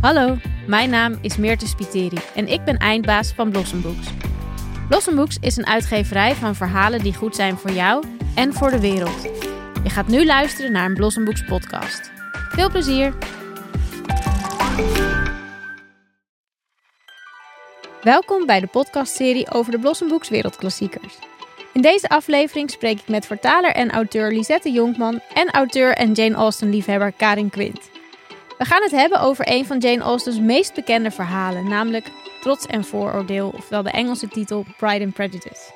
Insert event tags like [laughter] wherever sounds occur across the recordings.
Hallo, mijn naam is Meerte Spiteri en ik ben eindbaas van Blossom Books. Is een uitgeverij van verhalen die goed zijn voor jou en voor de wereld. Je gaat nu luisteren naar een Blossom Books podcast. Veel plezier! Welkom bij de podcastserie over de Blossom Books wereldklassiekers. In deze aflevering spreek ik met vertaler en auteur Lisette Jonkman en auteur en Jane Austen liefhebber Karin Quint. We gaan het hebben over een van Jane Austen's meest bekende verhalen, namelijk Trots en Vooroordeel, ofwel de Engelse titel Pride and Prejudice.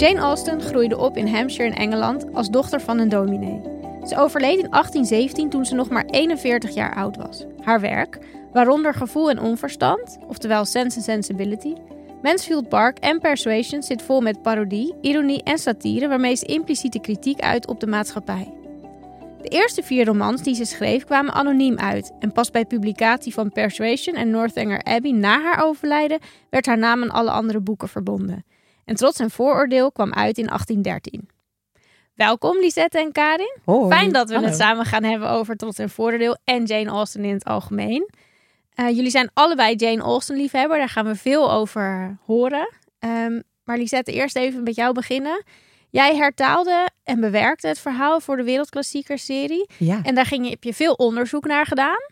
Jane Austen groeide op in Hampshire in Engeland als dochter van een dominee. Ze overleed in 1817 toen ze nog maar 41 jaar oud was. Haar werk, waaronder Gevoel en Onverstand, oftewel Sense and Sensibility, Mansfield Park en Persuasion zit vol met parodie, ironie en satire waarmee ze impliciete kritiek uit op de maatschappij. De eerste vier romans die ze schreef kwamen anoniem uit en pas bij publicatie van Persuasion en Northanger Abbey na haar overlijden werd haar naam aan alle andere boeken verbonden. En Trots en Vooroordeel kwam uit in 1813. Welkom Lisette en Karin. Hoi. Fijn dat we Hallo. het samen gaan hebben over Trots en Vooroordeel en Jane Austen in het algemeen. Eh, jullie zijn allebei Jane Austen liefhebber, daar gaan we veel over horen. Ehm, maar Lisette, eerst even met jou beginnen. Jij hertaalde en bewerkte het verhaal voor de Wereldklassieker-serie. Ja. En daar ging je, heb je veel onderzoek naar gedaan.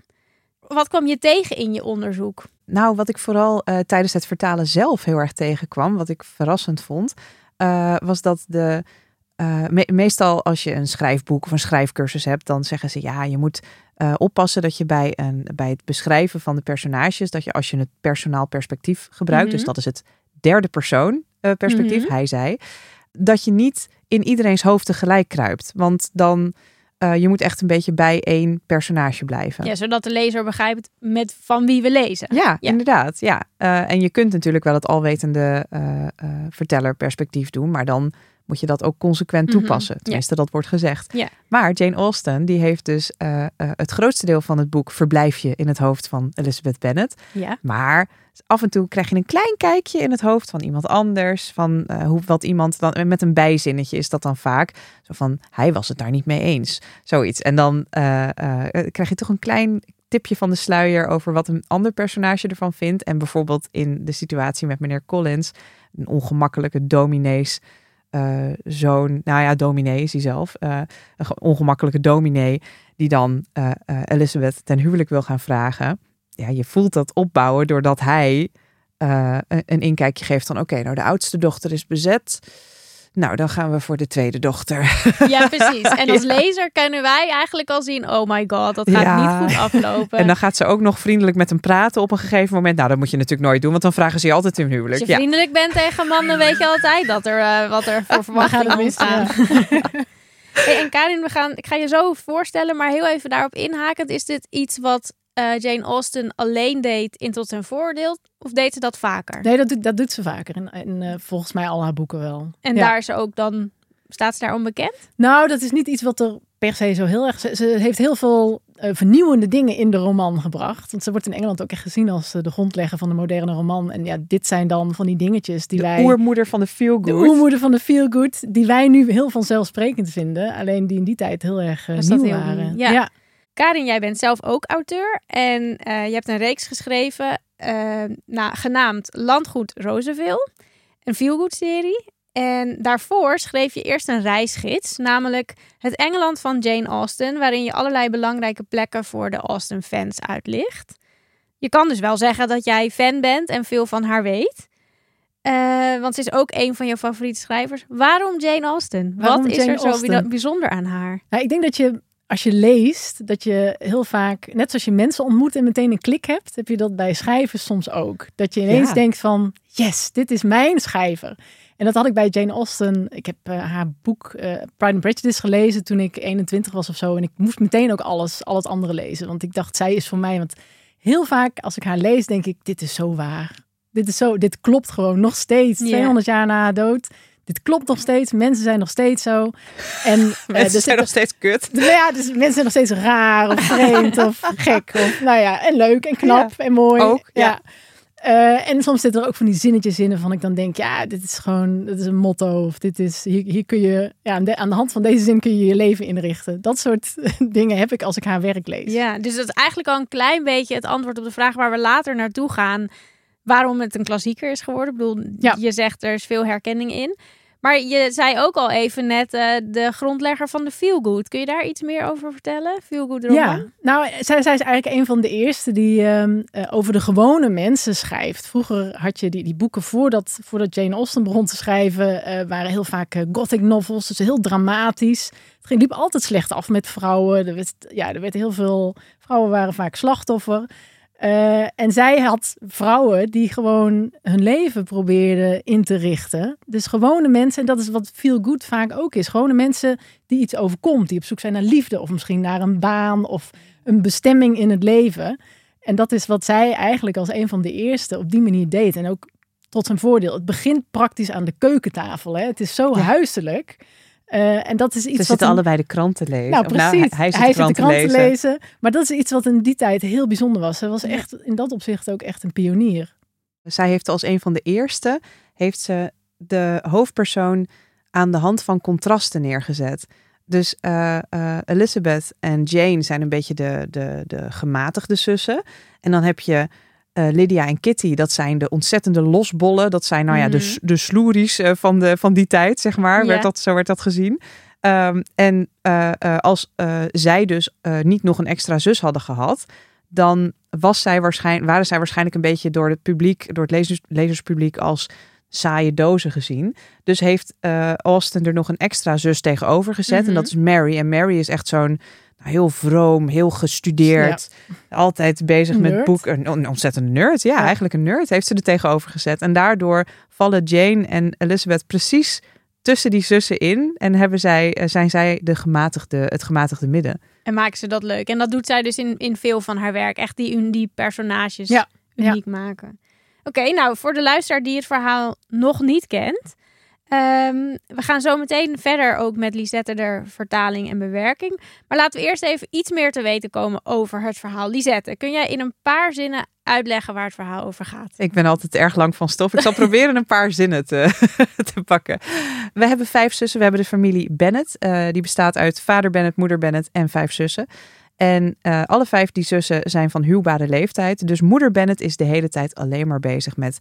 Wat kwam je tegen in je onderzoek? Nou, wat ik vooral eh, tijdens het vertalen zelf heel erg tegenkwam, wat ik verrassend vond, eh, was dat de. eh, me- meestal als je een schrijfboek of een schrijfcursus hebt, dan zeggen ze ja, je moet oppassen dat je bij, een, bij het beschrijven van de personages, dat je als je het personaal perspectief gebruikt, Mhm. dus dat is het derde persoon perspectief, Mhm. hij zei, dat je niet in iedereen's hoofd tegelijk kruipt. Want dan, eh, je moet echt een beetje bij één personage blijven. Ja, zodat de lezer begrijpt met van wie we lezen. Ja, Ja. inderdaad. Ja. Eh, en je kunt natuurlijk wel het alwetende eh, vertellerperspectief doen, maar dan moet je dat ook consequent Mhm, toepassen. Tenminste, dat wordt gezegd. Ja. Maar Jane Austen, die heeft dus eh, eh, het grootste deel van het boek verblijf je in het hoofd van Elizabeth Bennet. Ja. Maar af en toe krijg je een klein kijkje in het hoofd van iemand anders. Van eh, hoe wat iemand dan met een bijzinnetje is dat dan vaak. Zo van hij was het daar niet mee eens. Zoiets. En dan krijg je toch een klein tipje van de sluier over wat een ander personage ervan vindt. En bijvoorbeeld in de situatie met meneer Collins, een ongemakkelijke dominees. Eh, zoon, nou ja, dominee is hij zelf. eh, een ge- ongemakkelijke dominee die dan eh, Elizabeth ten huwelijk wil gaan vragen ja, je voelt dat opbouwen doordat hij een inkijkje geeft van oké, nou de oudste dochter is bezet. Nou, dan gaan we voor de tweede dochter. [laughs] Ja, precies. En als [laughs] lezer kunnen wij eigenlijk al zien: oh my god, dat gaat Ja. niet goed aflopen. [laughs] En dan gaat ze ook nog vriendelijk met hem praten op een gegeven moment. Nou, dat moet je natuurlijk nooit doen, want dan vragen ze je altijd in huwelijk. Als je Ja. vriendelijk bent tegen mannen, weet je altijd dat er, eh, wat er voor verwachtingen ontstaan. Hey, en Karin, we gaan, ik ga je zo voorstellen, maar heel even daarop inhakend. Is dit iets wat eh, Jane Austen alleen deed in Tot zijn Voordeel? Of deed ze dat vaker? Nee, dat doet, dat doet ze vaker. En, en eh, volgens mij al haar boeken wel. En Ja. daar is ze ook dan, staat ze daar onbekend? Nou, dat is niet iets wat er per se zo heel erg... Ze, ze heeft heel veel eh, vernieuwende dingen in de roman gebracht. Want ze wordt in Engeland ook echt gezien als de grondlegger van de moderne roman. En ja, dit zijn dan van die dingetjes die De wij... oermoeder van de feel de good. oermoeder van de feel good, die wij nu heel vanzelfsprekend vinden. Alleen die in die tijd heel erg nieuw heel waren. nieuw? Ja. Karin, jij bent zelf ook auteur en eh, je hebt een reeks geschreven eh, nou, genaamd Landgoed Roosevelt, een feelgood-serie. En daarvoor schreef je eerst een reisgids, namelijk Het Engeland van Jane Austen, waarin je allerlei belangrijke plekken voor de Austen-fans uitlicht. Je kan dus wel zeggen dat jij fan bent en veel van haar weet. Eh, want ze is ook een van jouw favoriete schrijvers. Waarom Jane Austen? Waarom Wat is er zo bijzonder aan haar? Nou, ik denk dat je, als je leest, dat je heel vaak, net zoals je mensen ontmoet en meteen een klik hebt, heb je dat bij schrijvers soms ook. Dat je ineens Ja. denkt van, yes, dit is mijn schrijver. En dat had ik bij Jane Austen. Ik heb eh, haar boek eh, Pride and Prejudice gelezen toen ik 21 was of zo. En ik moest meteen ook alles, al het andere lezen. Want ik dacht, zij is voor mij. Want heel vaak als ik haar lees, denk ik, dit is zo waar. Dit is zo, dit klopt gewoon nog steeds. Ja. 200 jaar na haar dood. Dit klopt nog steeds. Mensen zijn nog steeds zo. En, [laughs] Mensen eh, er zijn zit- nog steeds kut. [laughs] ja, dus mensen zijn nog steeds raar of vreemd [laughs] of gek. Of, nou ja, en leuk en knap en mooi. Ook, ja. ja. Eh, en soms zitten er ook van die zinnetjes in waarvan ik dan denk, ja, dit is gewoon, dit is een motto. Of dit is, hier, hier kun je, ja, aan de, aan de hand van deze zin kun je je leven inrichten. Dat soort dingen heb ik als ik haar werk lees. Ja, dus dat is eigenlijk al een klein beetje het antwoord op de vraag waar we later naartoe gaan. Waarom het een klassieker is geworden. Ik bedoel, Ja. je zegt er is veel herkenning in. Maar je zei ook al even net eh, de grondlegger van de Feel Good. Kun je daar iets meer over vertellen? Feel Good roman? Ja, nou, zij, zij is eigenlijk een van de eerste die ehm, eh, over de gewone mensen schrijft. Vroeger had je die, die boeken voordat, voordat Jane Austen begon te schrijven, eh, waren heel vaak gothic novels, dus heel dramatisch. Het ging, liep altijd slecht af met vrouwen. Er werd, ja, er werd heel veel, vrouwen waren vaak slachtoffer. Eh, en zij had vrouwen die gewoon hun leven probeerden in te richten. Dus gewone mensen, en dat is wat feel good vaak ook is. Gewone mensen die iets overkomt, die op zoek zijn naar liefde of misschien naar een baan of een bestemming in het leven. En dat is wat zij eigenlijk als een van de eerste op die manier deed. En ook tot zijn voordeel. Het begint praktisch aan de keukentafel. Hè? Het is zo Ja. huiselijk. Eh, en dat is iets Ze wat zitten een- allebei de krant te lezen. nou, Of precies. hij, hij zit de krant, de krant te lezen. lezen. Maar dat is iets wat in die tijd heel bijzonder was. Ze was echt in dat opzicht ook echt een pionier. Zij heeft als een van de eerste heeft ze de hoofdpersoon aan de hand van contrasten neergezet. Dus eh, Elizabeth en Jane zijn een beetje de, de, de gematigde zussen. En dan heb je eh, Lydia en Kitty, dat zijn de ontzettende losbollen. Dat zijn nou ja, de, Mhm. de sloeries eh, van, de, van die tijd, zeg maar. Ja. Werd dat, zo werd dat gezien. Ehm, en eh, als zij dus niet nog een extra zus hadden gehad, dan was zij waarschijn, waren zij waarschijnlijk een beetje door het publiek, door het lezers, lezerspubliek als saaie dozen gezien. Dus heeft Austen er nog een extra zus tegenover gezet. Mhm. En dat is Mary. En Mary is echt zo'n nou, heel vroom, heel gestudeerd. Altijd bezig met boeken. Een, een ontzettende nerd. Ja, Ja. eigenlijk een nerd heeft ze er tegenover gezet. En daardoor vallen Jane en Elizabeth precies tussen die zussen in. En hebben zij, eh, zijn zij de gematigde, het gematigde midden. En maken ze dat leuk. En dat doet zij dus in, in veel van haar werk. Echt die, die personages Ja, uniek maken. Oké, nou voor de luisteraar die het verhaal nog niet kent. Ehm, we gaan zo meteen verder ook met Lisette de vertaling en bewerking. Maar laten we eerst even iets meer te weten komen over het verhaal. Lisette, kun jij in een paar zinnen uitleggen waar het verhaal over gaat? Ik ben altijd erg lang van stof. Ik zal [laughs] proberen een paar zinnen te, [laughs] te pakken. We hebben vijf zussen. We hebben de familie Bennet. Eh, die bestaat uit vader Bennet, moeder Bennet en vijf zussen. En eh, alle vijf die zussen zijn van huwbare leeftijd. Dus moeder Bennet is de hele tijd alleen maar bezig met...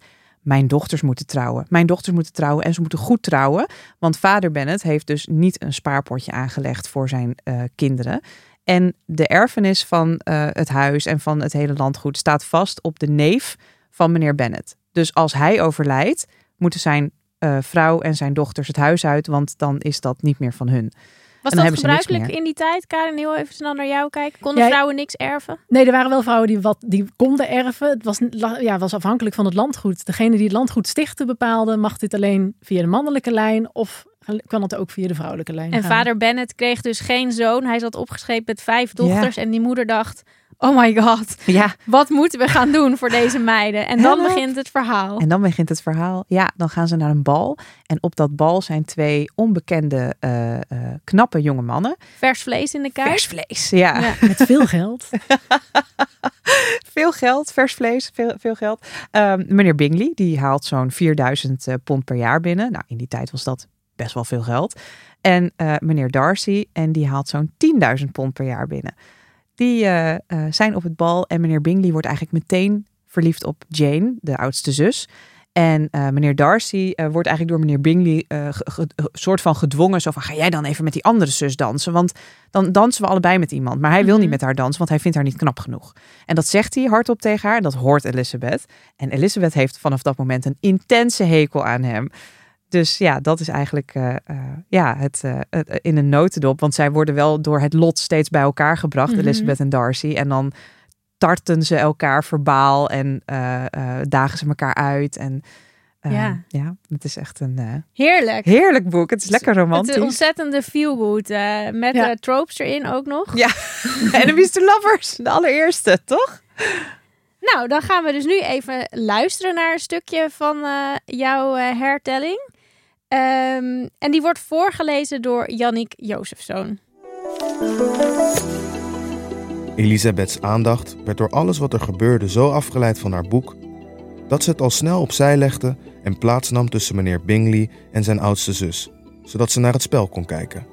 Mijn dochters moeten trouwen. Mijn dochters moeten trouwen en ze moeten goed trouwen. Want vader Bennet heeft dus niet een spaarpotje aangelegd voor zijn eh, kinderen. En de erfenis van eh, het huis en van het hele landgoed staat vast op de neef van meneer Bennet. Dus als hij overlijdt, moeten zijn eh, vrouw en zijn dochters het huis uit, want dan is dat niet meer van hun. Was dat gebruikelijk in die tijd? Karin, heel even snel naar jou kijken. Konden Ja, vrouwen niks erven? Nee, er waren wel vrouwen die, wat, die konden erven. Het was, ja, was afhankelijk van het landgoed. Degene die het landgoed stichten bepaalde, mag dit alleen via de mannelijke lijn of kan het ook via de vrouwelijke lijn En gaan. vader Bennett kreeg dus geen zoon. Hij zat opgeschreven met vijf dochters. En die moeder dacht, oh my god, Ja, wat moeten we gaan doen voor deze meiden? En dan Help. begint het verhaal. en dan begint het verhaal. Ja, dan gaan ze naar een bal. En op dat bal zijn twee onbekende, eh, eh, knappe jonge mannen. Vers vlees in de kuip. Vers vlees, ja. Ja. [laughs] Met veel geld. [laughs] Veel geld, vers vlees, veel, veel geld. Ehm, meneer Bingley, die haalt zo'n 4000 eh, pond per jaar binnen. Nou, in die tijd was dat best wel veel geld. En eh, meneer Darcy, en die haalt zo'n 10.000 pond per jaar binnen. Die eh, eh, zijn op het bal en meneer Bingley wordt eigenlijk meteen verliefd op Jane, de oudste zus. En eh, meneer Darcy wordt eigenlijk door meneer Bingley ge- soort van gedwongen. Zo van, ga jij dan even met die andere zus dansen? Want dan dansen we allebei met iemand. Maar hij wil niet Mhm. met haar dansen, want hij vindt haar niet knap genoeg. En dat zegt hij hardop tegen haar. En dat hoort Elizabeth. En Elizabeth heeft vanaf dat moment een intense hekel aan hem. Dus ja, dat is eigenlijk eh, eh, ja, het, eh, het- in een notendop. Want zij worden wel door het lot steeds bij elkaar gebracht, Mhm. Elizabeth en Darcy. En dan tarten ze elkaar verbaal en dagen ze elkaar uit. En eh, Ja. ja, het is echt een Heerlijk. heerlijk boek. Het is lekker Het is romantisch. een ontzettende feelgood. met Ja. tropes erin ook nog. Ja. [laughs] [laughs] Enemies to Lovers, de allereerste, toch? Nou, dan gaan we dus nu even luisteren naar een stukje van jouw eh, hertelling. Ehm, en die wordt voorgelezen door Jannik Jozefzoon. Elisabeths aandacht werd door alles wat er gebeurde zo afgeleid van haar boek dat ze het al snel opzij legde en plaatsnam tussen meneer Bingley en zijn oudste zus, zodat ze naar het spel kon kijken.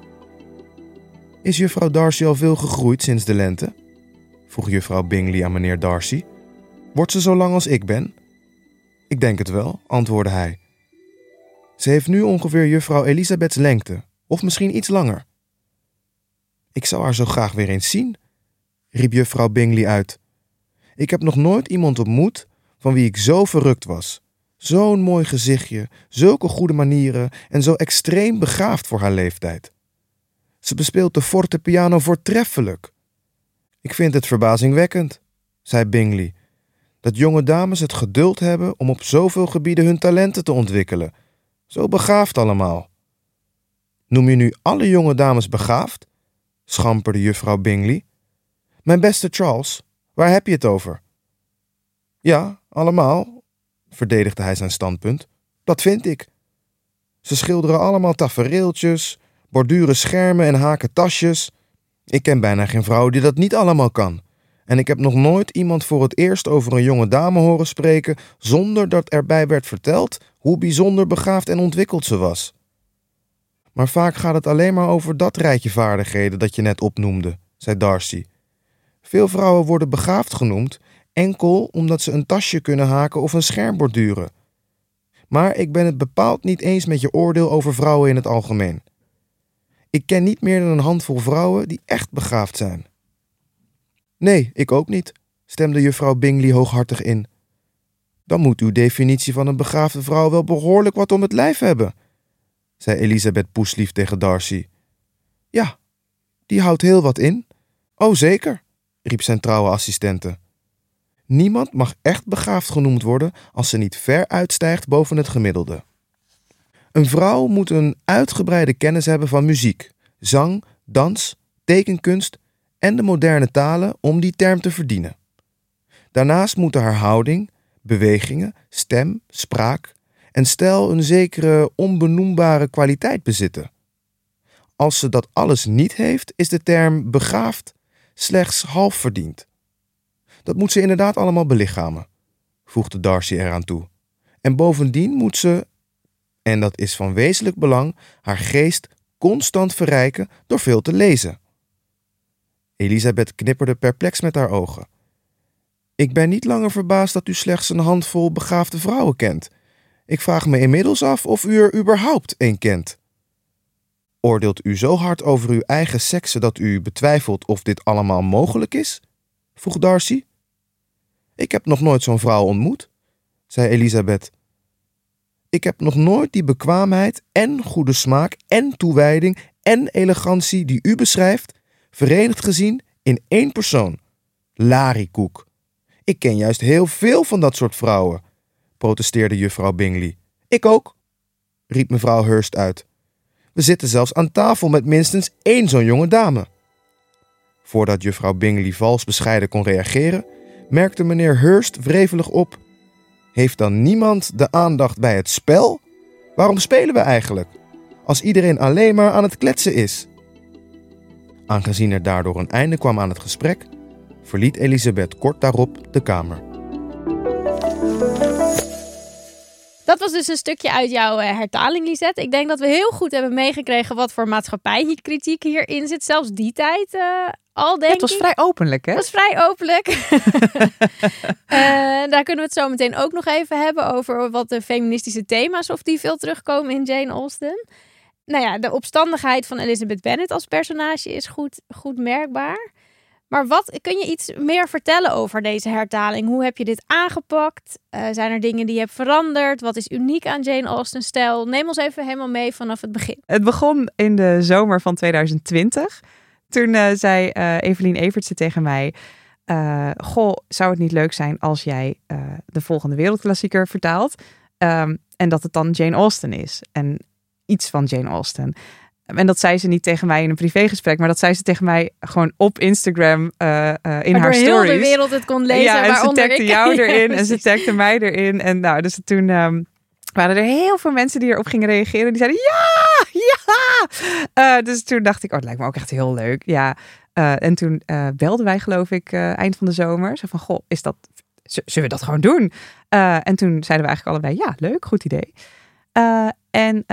Is juffrouw Darcy al veel gegroeid sinds de lente? vroeg juffrouw Bingley aan meneer Darcy. Wordt ze zo lang als ik ben? Ik denk het wel, antwoordde hij. Ze heeft nu ongeveer juffrouw Elisabeths lengte, of misschien iets langer. Ik zou haar zo graag weer eens zien, riep juffrouw Bingley uit. Ik heb nog nooit iemand ontmoet van wie ik zo verrukt was. Zo'n mooi gezichtje, zulke goede manieren en zo extreem begaafd voor haar leeftijd. Ze bespeelt de fortepiano voortreffelijk. Ik vind het verbazingwekkend, zei Bingley, dat jonge dames het geduld hebben om op zoveel gebieden hun talenten te ontwikkelen. Zo begaafd allemaal. Noem je nu alle jonge dames begaafd? schamperde juffrouw Bingley. Mijn beste Charles, waar heb je het over? Ja, allemaal, verdedigde hij zijn standpunt. Dat vind ik. Ze schilderen allemaal tafereeltjes, borduren schermen en haken tasjes. Ik ken bijna geen vrouw die dat niet allemaal kan. En ik heb nog nooit iemand voor het eerst over een jonge dame horen spreken zonder dat erbij werd verteld hoe bijzonder begaafd en ontwikkeld ze was. Maar vaak gaat het alleen maar over dat rijtje vaardigheden dat je net opnoemde, zei Darcy. Veel vrouwen worden begaafd genoemd enkel omdat ze een tasje kunnen haken of een scherm borduren. Maar ik ben het bepaald niet eens met je oordeel over vrouwen in het algemeen. Ik ken niet meer dan een handvol vrouwen die echt begaafd zijn. Nee, ik ook niet, stemde juffrouw Bingley hooghartig in. Dan moet uw definitie van een begaafde vrouw wel behoorlijk wat om het lijf hebben, zei Elisabeth Poeslief tegen Darcy. Ja, die houdt heel wat in. Oh, zeker, riep zijn trouwe assistente. Niemand mag echt begaafd genoemd worden als ze niet ver uitstijgt boven het gemiddelde. Een vrouw moet een uitgebreide kennis hebben van muziek, zang, dans, tekenkunst en de moderne talen om die term te verdienen. Daarnaast moeten haar houding, bewegingen, stem, spraak en stijl een zekere onbenoembare kwaliteit bezitten. Als ze dat alles niet heeft, is de term begaafd slechts half verdiend. Dat moet ze inderdaad allemaal belichamen, voegde Darcy eraan toe. En bovendien moet ze, en dat is van wezenlijk belang, haar geest constant verrijken door veel te lezen. Elisabeth knipperde perplex met haar ogen. Ik ben niet langer verbaasd dat u slechts een handvol begaafde vrouwen kent. Ik vraag me inmiddels af of u er überhaupt een kent. Oordeelt u zo hard over uw eigen sekse dat u betwijfelt of dit allemaal mogelijk is? vroeg Darcy. Ik heb nog nooit zo'n vrouw ontmoet, zei Elisabeth. Ik heb nog nooit die bekwaamheid en goede smaak en toewijding en elegantie die u beschrijft, verenigd gezien in één persoon. Larikoek. Ik ken juist heel veel van dat soort vrouwen, protesteerde juffrouw Bingley. Ik ook, riep mevrouw Hurst uit. We zitten zelfs aan tafel met minstens één zo'n jonge dame. Voordat juffrouw Bingley vals bescheiden kon reageren, merkte meneer Hurst wrevelig op. Heeft dan niemand de aandacht bij het spel? Waarom spelen we eigenlijk? Als iedereen alleen maar aan het kletsen is. Aangezien er daardoor een einde kwam aan het gesprek, verliet Elisabeth kort daarop de kamer. Dat was dus een stukje uit jouw uh, hertaling, Lisette. Ik denk dat we heel goed hebben meegekregen wat voor maatschappijkritiek hierin zit. Zelfs die tijd uh, al, denk Het was vrij openlijk, hè? Het was vrij openlijk. uh, [laughs] daar kunnen we het zo meteen ook nog even hebben over wat de feministische thema's, of die veel terugkomen in Jane Austen. Nou ja, de opstandigheid van Elizabeth Bennet als personage is goed, goed merkbaar. Maar wat kun je iets meer vertellen over deze hertaling? Hoe heb je dit aangepakt? Uh, zijn er dingen die je hebt veranderd? Wat is uniek aan Jane Austen's stijl? Neem ons even helemaal mee vanaf het begin. Het begon in de zomer van 2020. Toen uh, zei uh, Evelien Evertse tegen mij: Goh, zou het niet leuk zijn als jij de volgende wereldklassieker vertaalt? Um, en dat het dan Jane Austen is. En iets van Jane Austen. En dat zei ze niet tegen mij in een privégesprek, maar dat zei ze tegen mij gewoon op Instagram uh, uh, in Waardoor haar stories. heel de wereld het kon lezen. Ja, en ze tagde ik. jou [laughs] Ja, erin en ze tagde mij erin. En nou, dus toen, um, waren er heel veel mensen die erop gingen reageren. Die zeiden ja, ja. Eh, dus toen dacht ik, oh, het lijkt me ook echt heel leuk. Ja. Eh, en toen belden wij, geloof ik, eind van de zomer. Zo van, goh, is dat, zullen we dat gewoon doen? en toen zeiden we eigenlijk allebei, ja, leuk, goed idee. En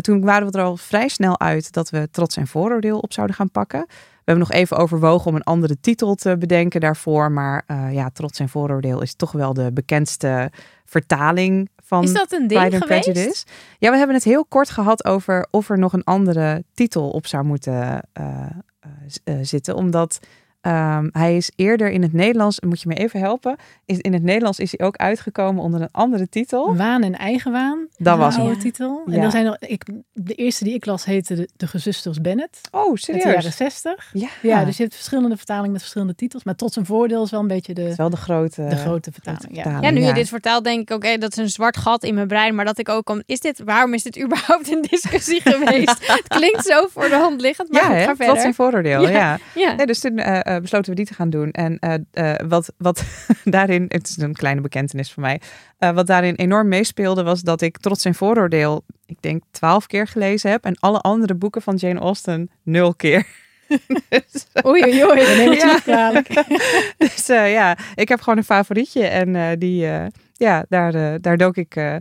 toen waren we er al vrij snel uit dat we trots en vooroordeel op zouden gaan pakken. We hebben nog even overwogen om een andere titel te bedenken daarvoor. Maar ja, trots en vooroordeel is toch wel de bekendste vertaling van Is dat een ding Pride geweest? Prejudice. Ja, we hebben het heel kort gehad over of er nog een andere titel op zou moeten zitten. Omdat Um, hij is eerder in het Nederlands, moet je me even helpen, is, in het Nederlands is hij ook uitgekomen onder een andere titel. Waan en Eigenwaan. Dat was een titel. En dan zijn er, ik, de eerste die ik las heette De, de Gezusters Bennett. Oh, serieus? Uit de jaren 60. Ja. ja, dus je hebt verschillende vertalingen met verschillende titels. Maar tot zijn voordeel is wel een beetje de, wel de, grote, de grote vertaling. ja. ja, nu je dit vertelt, denk ik ook, okay, dat is een zwart gat in mijn brein. Maar dat ik ook kom, is dit, waarom is dit überhaupt een discussie [laughs] geweest? het klinkt zo voor de hand liggend, maar ja, goed, ga Dat is een vooroordeel, ja. ja. Nee, dus toen uh, besloten we die te gaan doen. En uh, wat, wat [laughs] daarin, het is een kleine bekentenis voor mij, wat daarin enorm meespeelde was dat ik Trots en Vooroordeel, ik denk twaalf keer gelezen heb en alle andere boeken van Jane Austen nul keer. [laughs] dus, oei, oei, oei, dan neem ik [laughs] ja. dus ja, ik heb gewoon een favorietje en die, ja, daar, daar dook ik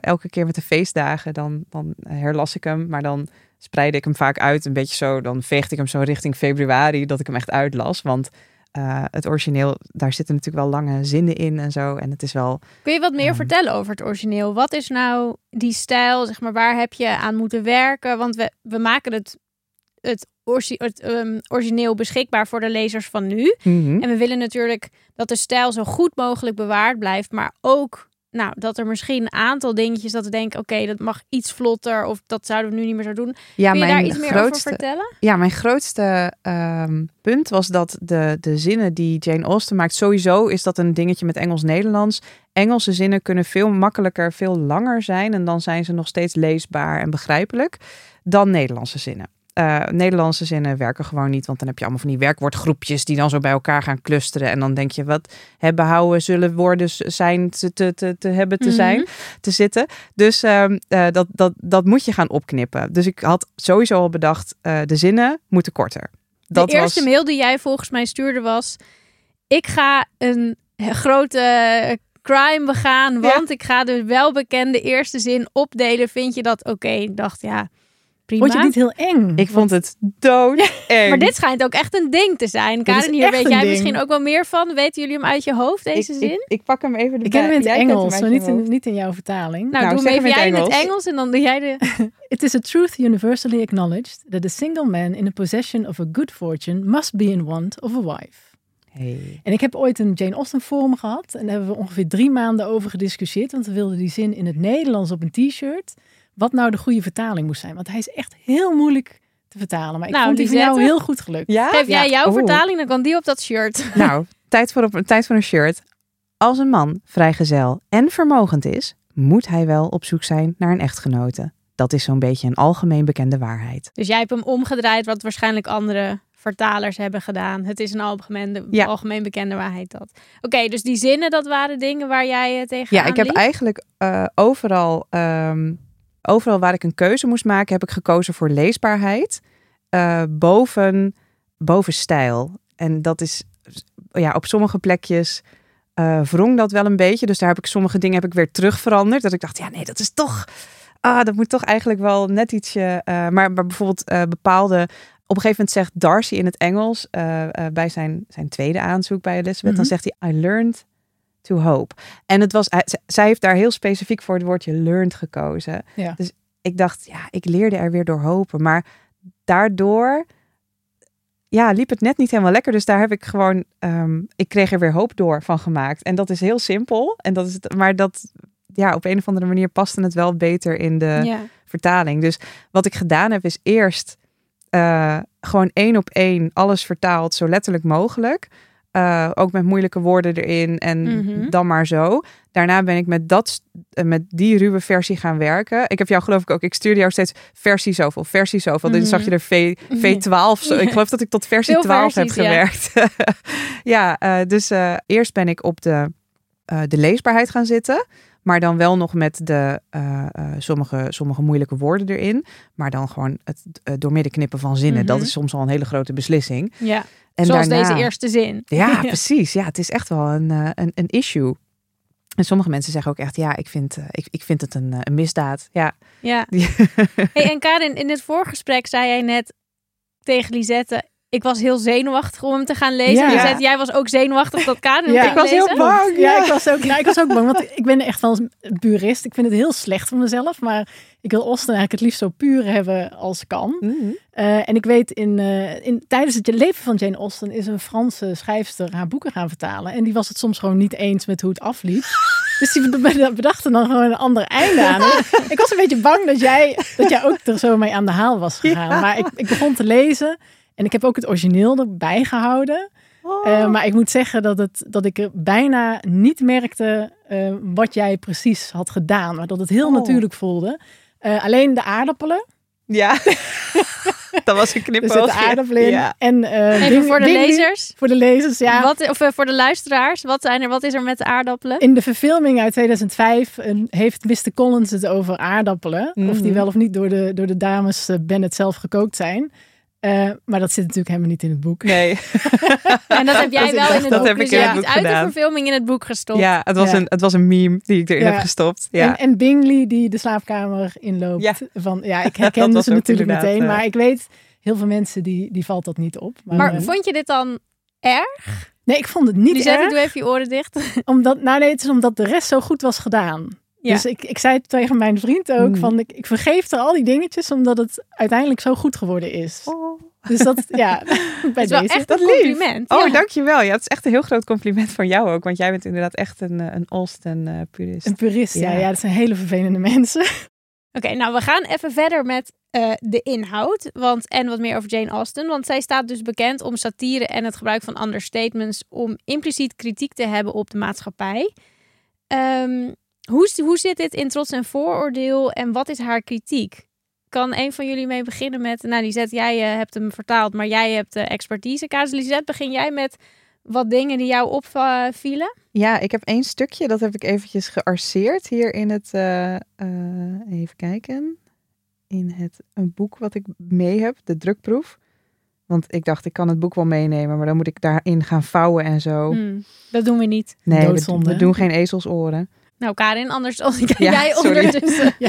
elke keer met de feestdagen, dan, dan herlas ik hem, maar dan spreidde ik hem vaak uit. Een beetje zo, dan veegde ik hem zo richting februari, dat ik hem echt uitlas. Want uh, het origineel, daar zitten natuurlijk wel lange zinnen in en zo. En het is wel. Kun je wat meer um, vertellen over het origineel? Wat is nou die stijl? Zeg maar, waar heb je aan moeten werken? Want we, we maken het, het, orgi het um, origineel beschikbaar voor de lezers van nu. Mm -hmm. En we willen natuurlijk dat de stijl zo goed mogelijk bewaard blijft, maar ook nou, dat er misschien een aantal dingetjes dat we denken, oké, dat mag iets vlotter of dat zouden we nu niet meer zo doen. Ja, Kun je daar iets meer over vertellen? Ja, mijn grootste um, punt was dat de, de zinnen die Jane Austen maakt, sowieso is dat een dingetje met Engels-Nederlands. Engelse zinnen kunnen veel makkelijker, veel langer zijn en dan zijn ze nog steeds leesbaar en begrijpelijk dan Nederlandse zinnen. Uh, Nederlandse zinnen werken gewoon niet, want dan heb je allemaal van die werkwoordgroepjes die dan zo bij elkaar gaan clusteren. En dan denk je, wat hebben houden zullen woorden zijn te, te, te, te hebben te zijn, mm -hmm. te zitten. Dus uh, uh, dat, dat, dat moet je gaan opknippen. Dus ik had sowieso al bedacht, uh, de zinnen moeten korter. Dat de eerste was... mail die jij volgens mij stuurde was, ik ga een grote crime begaan, want ja. ik ga de welbekende eerste zin opdelen. Vind je dat oké? Okay? Ik dacht, ja prima. Vond je niet heel eng? Ik vond het dood eng. maar dit schijnt ook echt een ding te zijn. Karin, hier weet jij ding. misschien ook wel meer van. Weten jullie hem uit je hoofd, deze ik, zin? Ik, ik, pak hem even erbij. Ik ken hem in het jij Engels, maar niet in, niet in jouw vertaling. Nou, nou doe hem even jij in het Engels en dan doe jij de... [laughs] It is a truth universally acknowledged that a single man in a possession of a good fortune must be in want of a wife. Hey. En ik heb ooit een Jane Austen forum gehad. En daar hebben we ongeveer drie maanden over gediscussieerd. Want we wilden die zin in het Nederlands op een t-shirt wat nou de goede vertaling moest zijn. Want hij is echt heel moeilijk te vertalen. Maar ik nou, vond die van jou heel goed gelukt. Ja? Geef jij jouw vertaling, dan kan die op dat shirt. [laughs] Nou, tijd voor, op, tijd voor een shirt. Als een man vrijgezel en vermogend is, moet hij wel op zoek zijn naar een echtgenote. Dat is zo'n beetje een algemeen bekende waarheid. Dus jij hebt hem omgedraaid, wat waarschijnlijk andere vertalers hebben gedaan. Het is een algemeen, ja. algemeen bekende waarheid dat. Oké, okay, dus die zinnen, dat waren dingen waar jij uh, tegen Ja, ik heb eigenlijk uh, overal um, overal waar ik een keuze moest maken, heb ik gekozen voor leesbaarheid uh, boven, boven stijl. En dat is ja, op sommige plekjes uh, wrong dat wel een beetje. Dus daar heb ik sommige dingen heb ik weer terug veranderd. Dat ik dacht, ja, nee, dat is toch. Ah, dat moet toch eigenlijk wel net ietsje. Uh, maar, maar bijvoorbeeld bepaalde. Op een gegeven moment zegt Darcy in het Engels bij zijn, zijn tweede aanzoek bij Elizabeth, mm -hmm. dan zegt hij: I learned to hope. En het was, hij, zij heeft daar heel specifiek voor het woordje learned gekozen. Ja. Dus ik dacht, ja, ik leerde er weer door hopen. Maar daardoor, ja, liep het net niet helemaal lekker. Dus daar heb ik gewoon, um, ik kreeg er weer hoop door van gemaakt. En dat is heel simpel. En dat is het, maar dat, ja, op een of andere manier paste het wel beter in de ja. vertaling. Dus wat ik gedaan heb, is eerst uh, gewoon één op één alles vertaald, zo letterlijk mogelijk. Uh, ook met moeilijke woorden erin en mm -hmm. dan maar zo. Daarna ben ik met, dat, met die ruwe versie gaan werken. Ik heb jou geloof ik ook, ik stuurde jou steeds versie zoveel, versie zoveel. Mm -hmm. Dan zag je er V, V12. [laughs] Zo. Ik geloof dat ik tot versie Veel 12 versies, heb gewerkt. [laughs] Ja, ja uh, dus eerst ben ik op de, de leesbaarheid gaan zitten. Maar dan wel nog met de eh, eh, sommige, sommige moeilijke woorden erin. Maar dan gewoon het uh, doormidden knippen van zinnen. Dat Mhm. is soms al een hele grote beslissing. Ja, En zoals daarna, deze eerste zin. Ja, [laughs] precies. Ja, het is echt wel een, eh, een, een issue. En sommige mensen zeggen ook echt, ja, ik vind, ik, ik vind het een, een misdaad. Ja. Ja. [laughs] Hey, en Karin, in dit voorgesprek zei jij net tegen Lisette... Ik was heel zenuwachtig om hem te gaan lezen. Ja. Lisette, jij was ook zenuwachtig dat Ja. ging Ik was lezen? heel bang. Ja, Ja. ik was ook, nou, ik was ook bang, want ik ben echt wel een purist. Ik vind het heel slecht van mezelf, maar ik wil Austen eigenlijk het liefst zo puur hebben als kan. Mhm. Eh, en ik weet, in, eh, in, tijdens het leven van Jane Austen is een Franse schrijfster haar boeken gaan vertalen. En die was het soms gewoon niet eens met hoe het afliep. [laughs] Dus die bed- bedacht er dan gewoon een ander einde aan. ik was een beetje bang dat jij, dat jij ook er zo mee aan de haal was gegaan. Ja. Maar ik, ik begon te lezen en ik heb ook het origineel erbij gehouden. Oh. Eh, maar ik moet zeggen dat, het, dat ik er bijna niet merkte eh, wat jij precies had gedaan. Maar dat het heel Oh. natuurlijk voelde. Eh, alleen de aardappelen. Ja, [laughs] dat was een Er knipoogje. zitten aardappelen in. Ja. En, eh, Even voor de lezers. Voor de lezers, ja. Wat, of voor de luisteraars. Wat, zijn er, wat is er met de aardappelen? In de verfilming uit 2005 eh, heeft Mr. Collins het over aardappelen. Of die Mhm. wel of niet door de, door de dames Bennett zelf gekookt zijn. Eh, maar dat zit natuurlijk helemaal niet in het boek. Nee, [laughs] En dat heb jij Dat wel in het dat boek. heb dus ik in het boek uit de gedaan. verfilming in het boek gestopt. ja, het was, Ja. Een, het was een meme die ik erin Ja. heb gestopt. Ja. En, en Bingley die de slaapkamer inloopt. Ja. Van, ja, ik [laughs] herkende ze natuurlijk meteen. Maar ik weet, heel veel mensen die, die valt dat niet op. Maar, Maar eh, vond je dit dan erg? nee, ik vond het niet Lisette, erg. doe even je oren dicht. Omdat, nou nee, het is omdat de rest zo goed was gedaan. Ja. Dus ik, ik zei het tegen mijn vriend ook. Mm. Van, ik, ik vergeef er al die dingetjes omdat het uiteindelijk zo goed geworden is. Oh, Dus dat, [laughs] ja, bij is wel deze. echt Dat een lief. compliment. oh ja. dankjewel. Ja, het is echt een heel groot compliment van jou ook. Want jij bent inderdaad echt een, eh, een Olsten eh purist. Een purist, ja. Ja. ja. Dat zijn hele vervelende [laughs] mensen. Oké, nou we gaan even verder met eh, de inhoud. Want, en wat meer over Jane Austen. Want zij staat dus bekend om satire en het gebruik van understatements. Om impliciet kritiek te hebben op de maatschappij. Ehm, hoe, hoe zit dit in Trots en Vooroordeel en wat is haar kritiek? Kan een van jullie mee beginnen met... Nou, Lisette, jij eh, hebt hem vertaald, maar jij hebt de expertise. Kaas, Lisette, begin jij met wat dingen die jou opvielen? Ja, ik heb één stukje, dat heb ik eventjes gearseerd hier in het, eh, eh, even kijken, in het een boek wat ik mee heb, de drukproef. Want ik dacht, ik kan het boek wel meenemen, maar dan moet ik daarin gaan vouwen en zo. Hmm, dat doen we niet. Nee, we, we doen geen ezelsoren. Nou, Karin, anders als Ja, jij ondertussen. [laughs]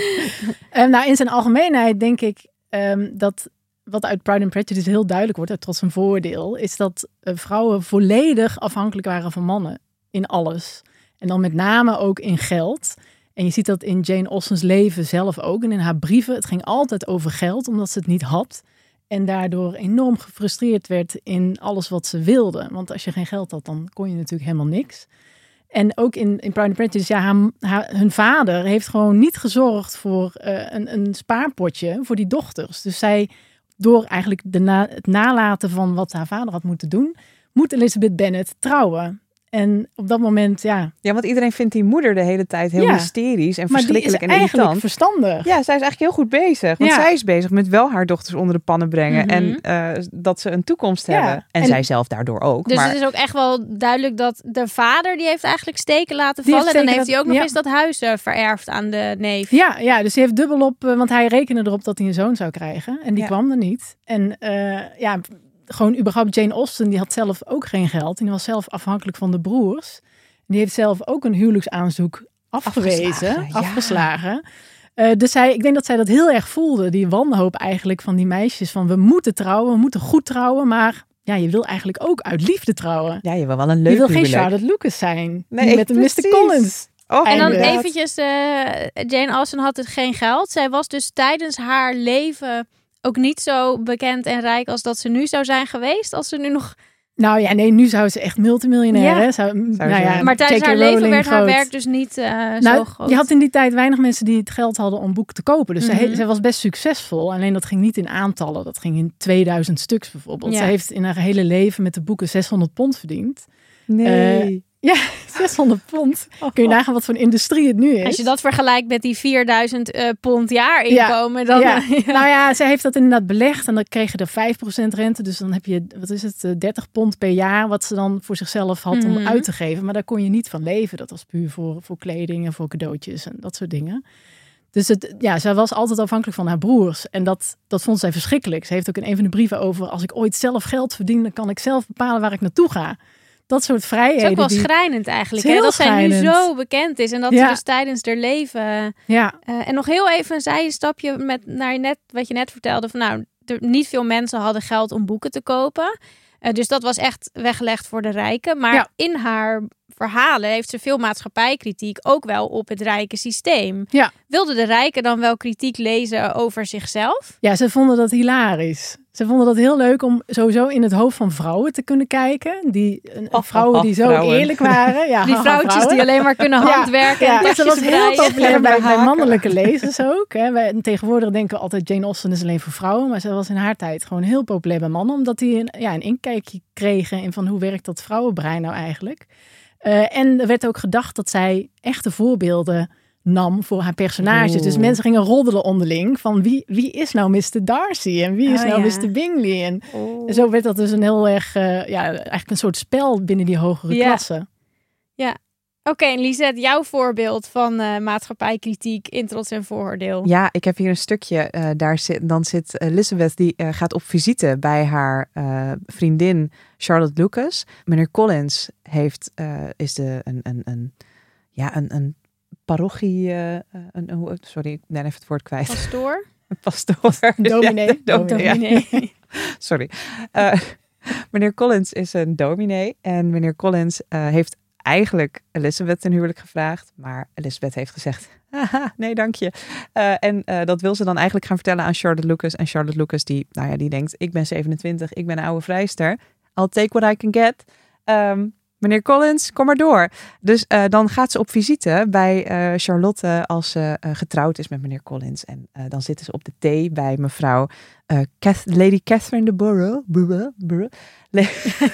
Eh, nou, in zijn algemeenheid denk ik ehm, dat wat uit Pride and Prejudice heel duidelijk wordt, uit Trots een Voordeel, is dat eh, vrouwen volledig afhankelijk waren van mannen in alles. En dan met name ook in geld. En je ziet dat in Jane Austen's leven zelf ook. En in haar brieven, het ging altijd over geld, omdat ze het niet had. En daardoor enorm gefrustreerd werd in alles wat ze wilde. Want als je geen geld had, dan kon je natuurlijk helemaal niks. En ook in, in Pride and Prejudice, ja, haar, haar- hun vader heeft gewoon niet gezorgd voor eh, een, een spaarpotje voor die dochters. Dus zij, door eigenlijk de na, het nalaten van wat haar vader had moeten doen, moet Elizabeth Bennet trouwen. En op dat moment, ja, Ja, want iedereen vindt die moeder de hele tijd heel Ja. hysterisch en maar die is verschrikkelijk en eigenlijk irritant. verstandig. Ja, zij is eigenlijk heel goed bezig. Want Ja. zij is bezig met wel haar dochters onder de pannen brengen. Mhm. En eh, dat ze een toekomst Ja. hebben. En, En- zij zelf daardoor ook. Dus maar het is ook echt wel duidelijk dat de vader die heeft eigenlijk steken laten Die vallen. heeft En dan heeft hij ook nog eens dat huis eh, vererfd aan de neef. Ja, ja, dus hij heeft dubbel op, eh, want hij rekende erop dat hij een zoon zou krijgen. En die Ja. kwam er niet. En eh, ja, gewoon überhaupt Jane Austen, die had zelf ook geen geld. En die was zelf afhankelijk van de broers. Die heeft zelf ook een huwelijksaanzoek afgewezen, Afgeslagen, ja. afgeslagen. Eh, dus zij, ik denk dat zij dat heel erg voelde, die wanhoop eigenlijk van die meisjes. Van we moeten trouwen, we moeten goed trouwen, maar ja, je wil eigenlijk ook uit liefde trouwen. ja, je wil wel een leuk je wil geen. Charlotte Lucas zijn, Nee, die met een Mr. Collins. Oh, En dan eventjes, eh, Jane Austen had dus geen geld. Zij was dus tijdens haar leven ook niet zo bekend en rijk als dat ze nu zou zijn geweest. Als ze nu nog... Nou ja, nee, nu zou ze echt multimiljonair, Ja. hè? Zou, nou ze- ja, Maar tijdens haar leven werd haar werk dus niet eh, zo Nou, groot. je had in die tijd weinig mensen die het geld hadden om boeken te kopen. Dus Mhm. zij, zij was best succesvol. Alleen dat ging niet in aantallen. Dat ging in 2000 stuks bijvoorbeeld. Ja. Zij heeft in haar hele leven met de boeken 600 pond verdiend. nee. Ja, [laughs] 600 pond. Kun je nagaan wat voor een industrie het nu is. Als je dat vergelijkt met die 4000 eh, pond jaar inkomen, dan... Ja. ja. Nou ja, zij heeft dat inderdaad belegd en dan kreeg je er 5% rente. Dus dan heb je, wat is het, eh, 30 pond per jaar wat ze dan voor zichzelf had Mhm. om uit te geven. Maar daar kon je niet van leven. Dat was puur voor, voor kleding en voor cadeautjes en dat soort dingen. Dus het, ja, zij was altijd afhankelijk van haar broers. En dat, dat vond zij verschrikkelijk. Ze heeft ook in een van de brieven over... als ik ooit zelf geld verdien, dan kan ik zelf bepalen waar ik naartoe ga. Dat soort Het is vrijheden. ook wel die- schrijnend eigenlijk. Hè? Dat zij nu schrijnend. zo bekend is en dat Ja. ze dus tijdens haar leven... Ja, eh, en nog heel even een zijstapje met naar je net, wat je net vertelde. Van, nou, er, niet veel mensen hadden geld om boeken te kopen. Eh, dus dat was echt weggelegd voor de rijken. Maar Ja. in haar verhalen heeft ze veel maatschappijkritiek ook wel op het rijke systeem. Ja. Wilden de rijken dan wel kritiek lezen over zichzelf? Ja, ze vonden dat hilarisch. Ze vonden dat heel leuk om sowieso in het hoofd van vrouwen te kunnen kijken. Die, een- Oh, vrouwen oh, die zo vrouwen. eerlijk waren. Ja, [laughs] Die [laughs] vrouwtjes vrouwen. die alleen maar kunnen handwerken Ja, en dat was heel populair bij, mannelijke lezers ook. Hè. Wij, tegenwoordig denken we altijd Jane Austen is alleen voor vrouwen. Maar ze was in haar tijd gewoon heel populair bij mannen. Omdat die een, ja, een inkijkje kregen in van hoe werkt dat vrouwenbrein nou eigenlijk. Eh, en er werd ook gedacht dat zij echte voorbeelden nam voor haar personages. Dus mensen gingen roddelen onderling van wie, wie is nou Mr. Darcy en wie is Oh, nou ja. Mr. Bingley. En en zo werd dat dus een heel erg, eh, ja, eigenlijk een soort spel binnen die hogere Ja. klasse. Oké, en Lisette, jouw voorbeeld van eh, maatschappijkritiek in trots en vooroordeel. Ja, ik heb hier een stukje. eh, daar zit, dan zit Elizabeth, die eh, gaat op visite bij haar eh, vriendin Charlotte Lucas. Meneer Collins heeft, eh, is de, een, een, een, ja, een, een parochie. eh, een, een, sorry, ik ben even het woord kwijt. Pastoor? [laughs] Pastoor. [laughs] [laughs] Dominee. Ja, dominee, ja. Sorry. Eh, meneer Collins is een dominee. En meneer Collins eh, heeft eigenlijk Elizabeth ten huwelijk gevraagd. Maar Elizabeth heeft gezegd, haha, nee dank je. Eh, en eh, dat wil ze dan eigenlijk gaan vertellen aan Charlotte Lucas. En Charlotte Lucas die, nou ja, die denkt, ik ben 27, ik ben een oude vrijster. I'll take what I can get. Ehm, meneer Collins, kom maar door. Dus eh, dan gaat ze op visite bij eh, Charlotte als ze eh, getrouwd is met meneer Collins. En dan zitten ze op de thee bij mevrouw Cath- Lady Catherine de Borough. Borough, Borough. We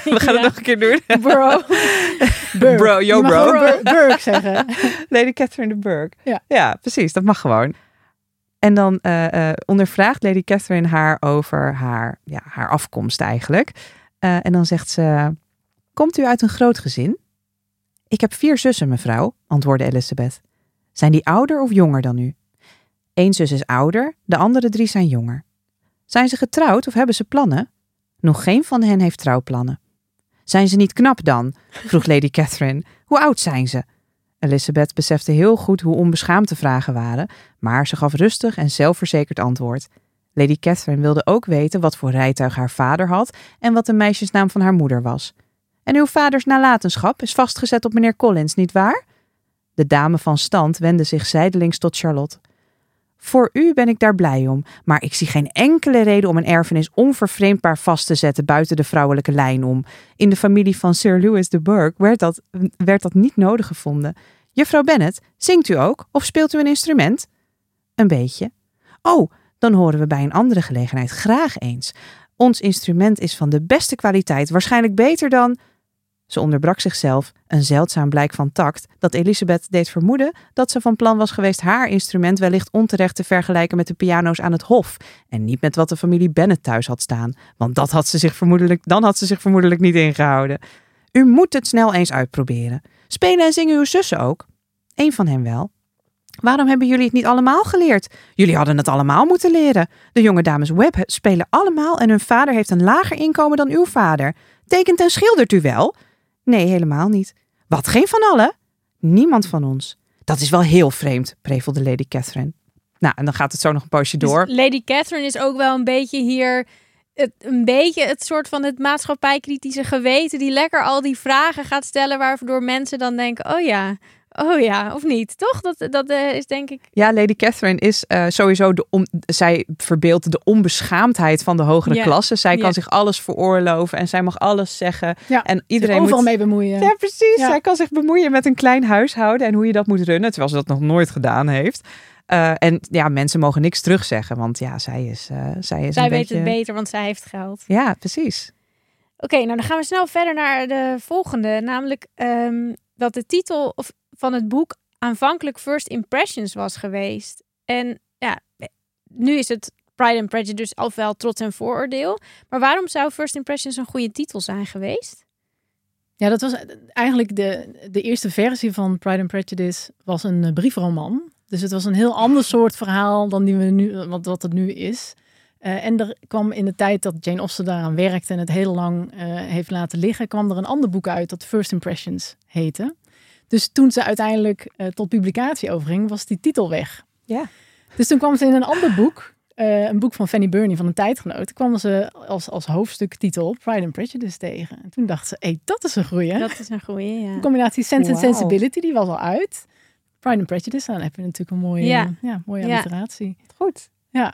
gaan Ja. het nog een keer doen. Bro. [laughs] Burke. Bro, yo bro. ook Bur- Burke zeggen. [laughs] Lady Catherine de Burgh. Ja. ja, precies. Dat mag gewoon. En dan ondervraagt Lady Catherine haar over haar, ja, haar afkomst eigenlijk. En dan zegt ze, komt u uit een groot gezin? Ik heb vier zussen, mevrouw, antwoordde Elizabeth. Zijn die ouder of jonger dan u? Eén zus is ouder, de andere drie zijn jonger. Zijn ze getrouwd of hebben ze plannen? Nog geen van hen heeft trouwplannen. Zijn ze niet knap dan? vroeg Lady Catherine. Hoe oud zijn ze? Elizabeth besefte heel goed hoe onbeschaamd de vragen waren, maar ze gaf rustig en zelfverzekerd antwoord. Lady Catherine wilde ook weten wat voor rijtuig haar vader had en wat de meisjesnaam van haar moeder was. En uw vaders nalatenschap is vastgezet op meneer Collins, niet waar? De dame van stand wendde zich zijdelings tot Charlotte. Voor u ben ik daar blij om, maar ik zie geen enkele reden om een erfenis onvervreemdbaar vast te zetten buiten de vrouwelijke lijn om. In de familie van Sir Louis de Burgh werd dat, werd dat niet nodig gevonden. Juffrouw Bennet, zingt u ook of speelt u een instrument? Een beetje. Oh, dan horen we bij een andere gelegenheid graag eens. Ons instrument is van de beste kwaliteit, waarschijnlijk beter dan. Ze onderbrak zichzelf, een zeldzaam blijk van tact dat Elisabeth deed vermoeden dat ze van plan was geweest haar instrument wellicht onterecht te vergelijken met de piano's aan het hof en niet met wat de familie Bennet thuis had staan, want dat had ze zich vermoedelijk, dan had ze zich vermoedelijk niet ingehouden. U moet het snel eens uitproberen. Spelen en zingen uw zussen ook? Eén van hen wel. Waarom hebben jullie het niet allemaal geleerd? Jullie hadden het allemaal moeten leren. De jonge dames Webb spelen allemaal en hun vader heeft een lager inkomen dan uw vader. Tekent en schildert u wel? Nee, helemaal niet. Wat, geen van allen? Niemand van ons. Dat is wel heel vreemd, prevelde Lady Catherine. Nou, en dan gaat het zo nog een poosje door. Dus Lady Catherine is ook wel een beetje hier. Het, een beetje het soort van het maatschappijkritische geweten. Die lekker al die vragen gaat stellen. Waardoor mensen dan denken: oh ja, oh ja, of niet? Toch? Dat, dat eh, is denk ik. Ja, Lady Catherine is eh, sowieso de om, zij verbeeldt de onbeschaamdheid van de hogere Ja. klasse. Zij kan zich alles veroorloven en zij mag alles zeggen. Ja, en Zich iedereen overal moet mee bemoeien. Ja, precies. Ja. Zij kan zich bemoeien met een klein huishouden en hoe je dat moet runnen, terwijl ze dat nog nooit gedaan heeft. Eh, en ja, mensen mogen niks terugzeggen, want ja, zij is, eh, zij is Zij een weet beetje... het beter, want zij heeft geld. Ja, precies. Oké, nou dan gaan we snel verder naar de volgende. Namelijk ehm, dat de titel of, van het boek aanvankelijk First Impressions was geweest. En ja, nu is het Pride and Prejudice dus ofwel Trots en Vooroordeel. Maar waarom zou First Impressions een goede titel zijn geweest? Ja, dat was eigenlijk de, de eerste versie van Pride and Prejudice was een eh, briefroman. Dus het was een heel ander [laughs] soort verhaal dan die we nu, wat, wat het nu is. Uh, en er kwam in de tijd dat Jane Austen daaraan werkte en het heel lang uh, heeft laten liggen, kwam er een ander boek uit dat First Impressions heette. Dus toen ze uiteindelijk uh, tot publicatie overging, was die titel weg. Ja. Dus toen kwam ze in een ander boek, een boek van Fanny Burney van een tijdgenoot, kwam ze als, als hoofdstuktitel Pride and Prejudice tegen. En toen dacht ze, hé, hey, dat is een goeie. Dat is een goeie, ja. De combinatie Sense wow. and Sensibility, die was al uit. Pride and Prejudice, dan heb je natuurlijk een mooie, ja. Ja, mooie alliteratie. Goed. Ja.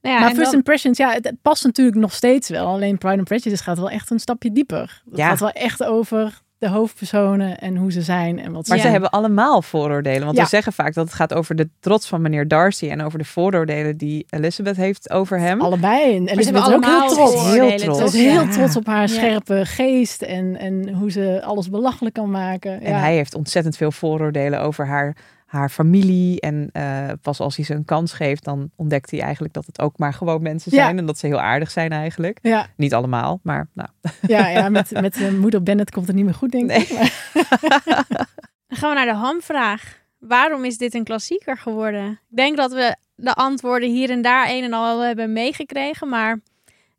Nou ja, maar First dan... Impressions, ja, het, het, past natuurlijk nog steeds wel. Alleen Pride and Prejudice gaat wel echt een stapje dieper. Het ja. gaat wel echt over de hoofdpersonen en hoe ze zijn en wat Maar ze ze hebben allemaal vooroordelen. Want Ja. we zeggen vaak dat het gaat over de trots van meneer Darcy en over de vooroordelen die Elizabeth heeft over hem. allebei. En ze Elizabeth is hebben ook heel allemaal trots. Heel trots. Ze is heel Ja. trots op haar Ja. scherpe geest en, en hoe ze alles belachelijk kan maken. En hij heeft ontzettend veel vooroordelen over haar, haar familie. En eh, pas als hij ze een kans geeft, dan ontdekt hij eigenlijk dat het ook maar gewoon mensen Ja. zijn. En dat ze heel aardig zijn eigenlijk. ja, Niet allemaal, maar nou. ja, ja, met, met eh, moeder Bennett komt het niet meer goed, denk ik. [laughs] Dan gaan we naar de hamvraag. Waarom is dit een klassieker geworden? Ik denk dat we de antwoorden hier en daar een en al hebben meegekregen. Maar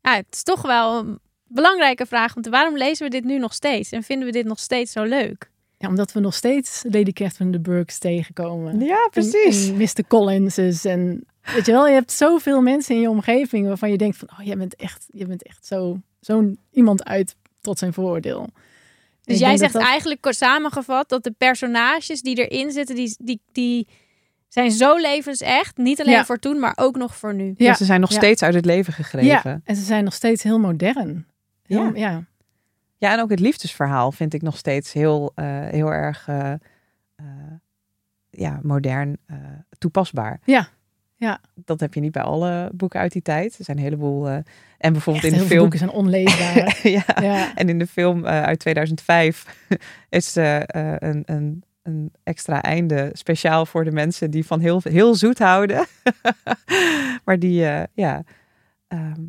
ja, het is toch wel een belangrijke vraag. Want waarom lezen we dit nu nog steeds? En vinden we dit nog steeds zo leuk? Ja, omdat we nog steeds Lady Catherine de Burghs tegenkomen. Ja, En- En, Mr. Collinses. En weet je wel, je hebt zoveel mensen in je omgeving waarvan je denkt van, oh, jij bent echt, jij bent echt zo, zo'n iemand uit tot zijn vooroordeel. En Dus jij zegt dat dat- eigenlijk kort samengevat dat de personages die erin zitten, die, die, die zijn zo levensecht. Niet alleen Ja. voor toen, maar ook nog voor nu. Ja, ze zijn nog ja. steeds uit het leven gegrepen. Ja, en ze zijn nog steeds heel modern. Heel, Ja. ja. Ja, en ook het liefdesverhaal vind ik nog steeds heel, eh, heel erg eh, eh, ja, modern toepasbaar. Ja, ja. Dat heb je niet bij alle boeken uit die tijd. Er zijn een heleboel. en bijvoorbeeld Echt, in de film. boeken zijn onleesbaar. [laughs] ja, ja. en in de film uit 2005 [laughs] is een, een, een extra einde speciaal voor de mensen die van heel, heel zoet houden. [laughs] maar die, ja, ehm,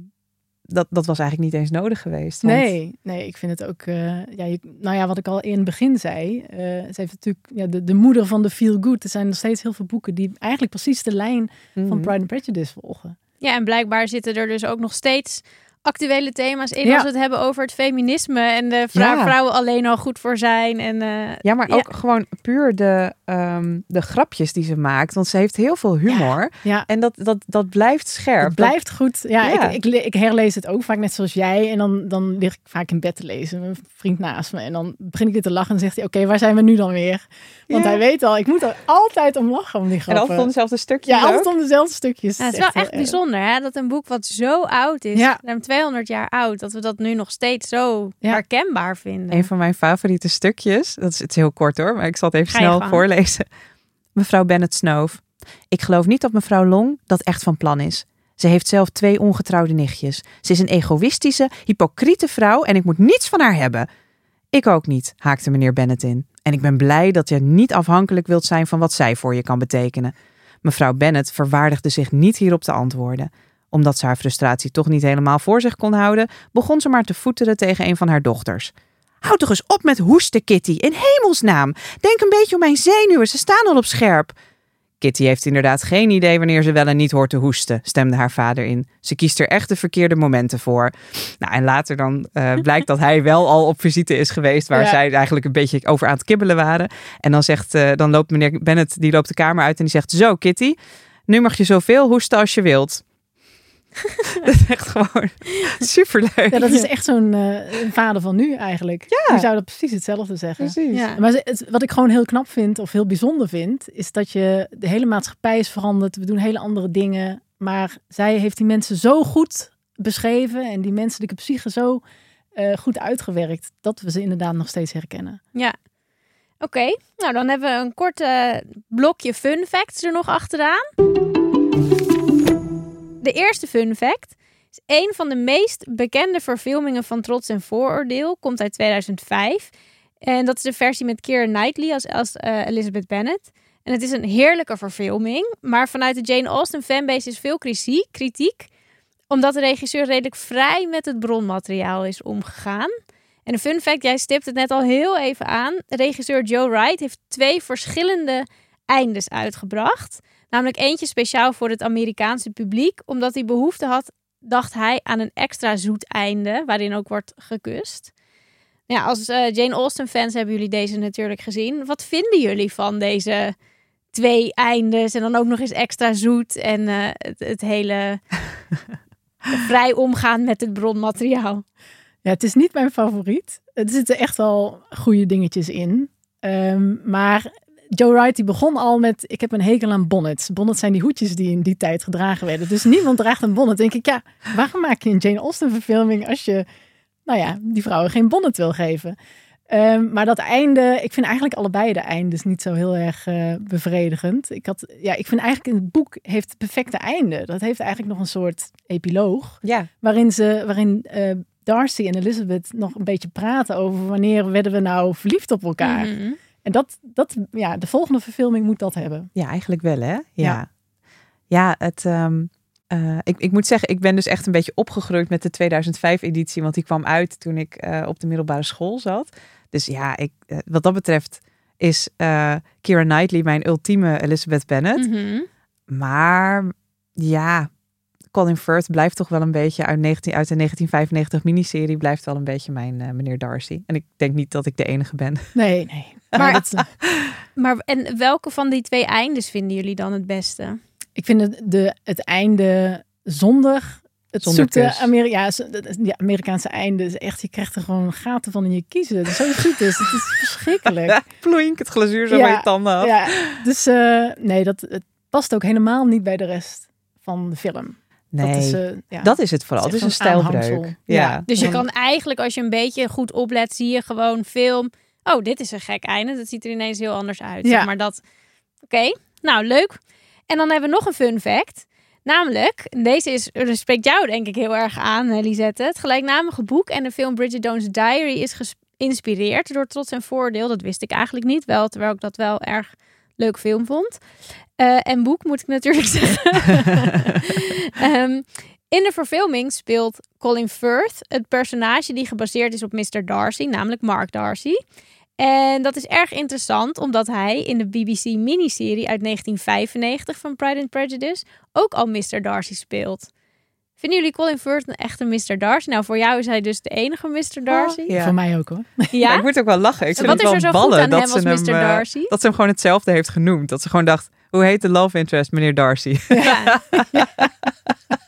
dat, dat was eigenlijk niet eens nodig geweest. want- Nee, nee, ik vind het ook. eh, ja, je, nou ja, wat ik al in het begin zei. eh, ze heeft natuurlijk ja, de, de moeder van de feel good. Er zijn nog steeds heel veel boeken die eigenlijk precies de lijn van Mhm. Pride and Prejudice volgen. Ja, en blijkbaar zitten er dus ook nog steeds actuele thema's in Ja. als we het hebben over het feminisme en de vrou- Ja. vrouwen alleen al goed voor zijn. En, eh, Ja, maar Ja. ook gewoon puur de, ehm, de grapjes die ze maakt. Want ze heeft heel veel humor. Ja, En dat, dat, dat blijft scherp. het blijft goed. Ja, Ja. Ik, ik, ik herlees het ook vaak net zoals jij. En dan, dan lig ik vaak in bed te lezen. Mijn vriend naast me. En dan begin ik weer te lachen. En zegt hij, oké, waar zijn we nu dan weer? Want Ja. hij weet al, ik moet er altijd om lachen om die En grappen. altijd om dezelfde stukjes ja, altijd om dezelfde stukjes. ja, het is wel echt erg. bijzonder hè, dat een boek wat zo oud is, Ja. ruim 200 jaar oud, dat we dat nu nog steeds zo Ja. herkenbaar vinden. Een van mijn favoriete stukjes, dat is het heel kort hoor, maar ik zal het even snel gang. voorlezen. Mevrouw Bennet snoof. Ik geloof niet dat mevrouw Long dat echt van plan is. Ze heeft zelf twee ongetrouwde nichtjes. Ze is een egoïstische, hypocriete vrouw en ik moet niets van haar hebben. Ik ook niet, haakte meneer Bennet in. En ik ben blij dat je niet afhankelijk wilt zijn van wat zij voor je kan betekenen. Mevrouw Bennet verwaardigde zich niet hierop te antwoorden. Omdat ze haar frustratie toch niet helemaal voor zich kon houden, begon ze maar te voeteren tegen een van haar dochters. Houd toch eens op met hoesten, Kitty. In hemelsnaam. Denk een beetje om mijn zenuwen. Ze staan al op scherp. Kitty heeft inderdaad geen idee wanneer ze wel en niet hoort te hoesten, stemde haar vader in. Ze kiest er echt de verkeerde momenten voor. Nou, en later dan eh, [laughs] blijkt dat hij wel al op visite is geweest, waar Ja. zij eigenlijk een beetje over aan het kibbelen waren. En dan zegt, eh, dan loopt meneer Bennett, die loopt de kamer uit en die zegt: Zo, Kitty, nu mag je zoveel hoesten als je wilt. [laughs] dat is echt gewoon [laughs] superleuk. Ja, dat is echt zo'n eh, vader van nu eigenlijk. Ja. Die zou dat precies hetzelfde zeggen. Precies. Ja. Maar het, wat ik gewoon heel knap vind, of heel bijzonder vind, is dat je de hele maatschappij is veranderd. We doen hele andere dingen. Maar zij heeft die mensen zo goed beschreven en die menselijke psyche zo eh, goed uitgewerkt, dat we ze inderdaad nog steeds herkennen. Ja. Oké, nou dan hebben we een kort eh, blokje fun facts er nog achteraan. De eerste fun fact is een van de meest bekende verfilmingen van Trots en Vooroordeel. Komt uit 2005. En dat is de versie met Keira Knightley als, eh, Elizabeth Bennet. En het is een heerlijke verfilming. Maar vanuit de Jane Austen fanbase is veel kritiek omdat de regisseur redelijk vrij met het bronmateriaal is omgegaan. En een fun fact, jij stipt het net al heel even aan. Regisseur Joe Wright heeft twee verschillende eindes uitgebracht. Namelijk eentje speciaal voor het Amerikaanse publiek. Omdat hij behoefte had, dacht hij, aan een extra zoet einde. Waarin ook wordt gekust. Ja, als uh, Jane Austen fans hebben jullie deze natuurlijk gezien. Wat vinden jullie van deze twee eindes en dan ook nog eens extra zoet en uh, het, het, hele [laughs] vrij omgaan met het bronmateriaal? Ja, het is niet mijn favoriet. Er zitten echt wel goede dingetjes in. Um, maar Joe Wright die begon al met: Ik heb een hekel aan bonnets. Bonnets zijn die hoedjes die in die tijd gedragen werden. Dus niemand draagt een bonnet. denk ik, ja, waarom maak je een Jane Austen verfilming als je, nou ja, die vrouwen geen bonnet wil geven? Um, maar dat einde, ik vind eigenlijk allebei de eindes niet zo heel erg uh, bevredigend. Ik, had, ja, ik vind eigenlijk het boek heeft het perfecte einde. Dat heeft eigenlijk nog een soort epiloog. Ja. Waarin, ze, waarin uh, Darcy en Elizabeth nog een beetje praten over wanneer werden we nou verliefd op elkaar. Mm -hmm. En dat, dat, ja, de volgende verfilming moet dat hebben. Ja, eigenlijk wel, hè? Ja. Ja, ja het. Um, uh, ik, ik moet zeggen, ik ben dus echt een beetje opgegroeid met de 2005-editie, want die kwam uit toen ik uh, op de middelbare school zat. Dus ja, ik, uh, wat dat betreft is Kira Knightley mijn ultieme Elizabeth Bennet. Mm -hmm. Maar ja, Colin Firth blijft toch wel een beetje uit, 19, uit de 1995 miniserie, blijft wel een beetje mijn meneer Darcy. En ik denk niet dat ik de enige ben. Nee, nee. Maar, dat, [laughs] maar en welke van die twee eindes vinden jullie dan het beste? Ik vind het, de, het einde zonder het Zonder zoete. Ameri ja, dat die Amerikaanse einde is echt, je krijgt er gewoon gaten van in je kiezen. Het is zo zoet is, het is [laughs] verschrikkelijk. [laughs] Ploink, het glazuur zo Ja, bij je tanden af. Ja, dus eh, nee, dat het past ook helemaal niet bij de rest van de film. nee, Dat is, eh, ja. dat is het vooral. Het Het is een stijlbreuk. Ja. Ja. Dus je kan eigenlijk, als je een beetje goed oplet, zie je gewoon film. Oh, dit is een gek einde. Dat ziet er ineens heel anders uit. Ja. Zeg Maar dat. Oké, nou leuk. En dan hebben we nog een fun fact. Namelijk, deze is, spreekt jou denk ik heel erg aan, Lisette. Het gelijknamige boek en de film Bridget Jones' Diary is geïnspireerd door Trots en Voordeel. Dat wist ik eigenlijk niet, wel, terwijl ik dat wel erg leuk film vond. Eh, en boek moet ik natuurlijk [laughs] zeggen. [laughs] Ehm, in de verfilming speelt Colin Firth het personage die gebaseerd is op Mr. Darcy, namelijk Mark Darcy. En dat is erg interessant, omdat hij in de BBC-miniserie uit 1995 van Pride and Prejudice ook al Mr. Darcy speelt. Vinden jullie Colin Firth een echte Mr. Darcy? Nou, voor jou is hij dus de enige Mr. Darcy. Ja. Voor mij ook hoor. Ja, ja? ik moet ook wel lachen. Ik vind Wat het is wel er zo goed ballen aan dat ze als hem, Mr. eh, Darcy? dat ze hem gewoon hetzelfde heeft genoemd. Dat ze gewoon dacht, hoe heet de love interest, meneer Darcy? Ja. [laughs] [laughs]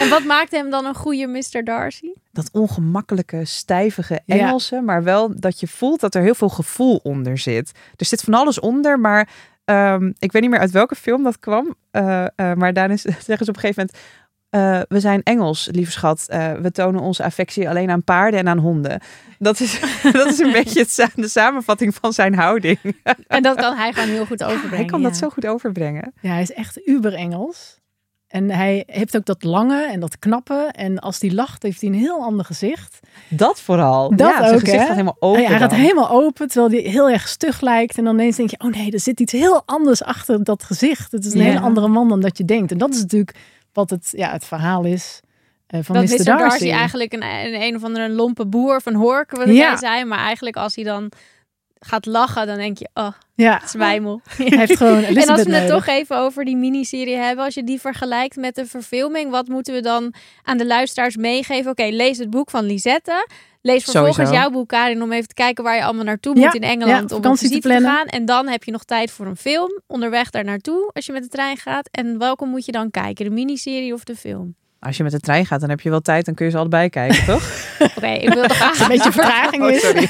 En wat maakt hem dan een goede Mr. Darcy? Dat ongemakkelijke, stijvige Ja. Engelse, maar wel dat je voelt dat er heel veel gevoel onder zit. Er zit van alles onder, maar ehm, ik weet niet meer uit welke film dat kwam. eh, eh, maar daarin is- [laughs] zeggen ze op een gegeven moment, eh, we zijn Engels, lieve schat. Eh, we tonen onze affectie alleen aan paarden en aan honden. Dat is, [laughs] dat is een [laughs] beetje het, de samenvatting van zijn houding. En dat kan hij gewoon heel goed overbrengen. Hij kan dat zo goed overbrengen. Ja, hij is echt uber Engels. En hij heeft ook dat lange en dat knappe. En als hij lacht, heeft hij een heel ander gezicht. Dat vooral. Dat ja, zijn ook, gezicht hè? gaat helemaal open. hij gaat dan. helemaal open, terwijl hij heel erg stug lijkt. En dan ineens denk je, oh nee, er zit iets heel anders achter dat gezicht. Het is een Ja. hele andere man dan dat je denkt. En dat is natuurlijk wat het, ja, het verhaal is eh, van dat Mr. Mr. Darcy. Darcy eigenlijk een, een, een of andere lompe boer van Hork, wat Ja. jij zei. Maar eigenlijk als hij dan gaat lachen, dan denk je, oh, Ja, zwijmel. [laughs] hij heeft gewoon [laughs] En als we het nodig. toch even over die miniserie hebben, als je die vergelijkt met de verfilming, wat moeten we dan aan de luisteraars meegeven? Oké, lees het boek van Lisette. Lees vervolgens Sowieso. jouw boek, Karin, om even te kijken waar je allemaal naartoe Ja, moet in Engeland ja, om op te visite te, plannen. gaan. En dan heb je nog tijd voor een film, onderweg daar naartoe, als je met de trein gaat. En welke moet je dan kijken, de miniserie of de film? Als je met de trein gaat, dan heb je wel tijd. Dan kun je ze allebei kijken, toch? [laughs] Oké, ik wil graag een beetje vertraging Oh, is. sorry.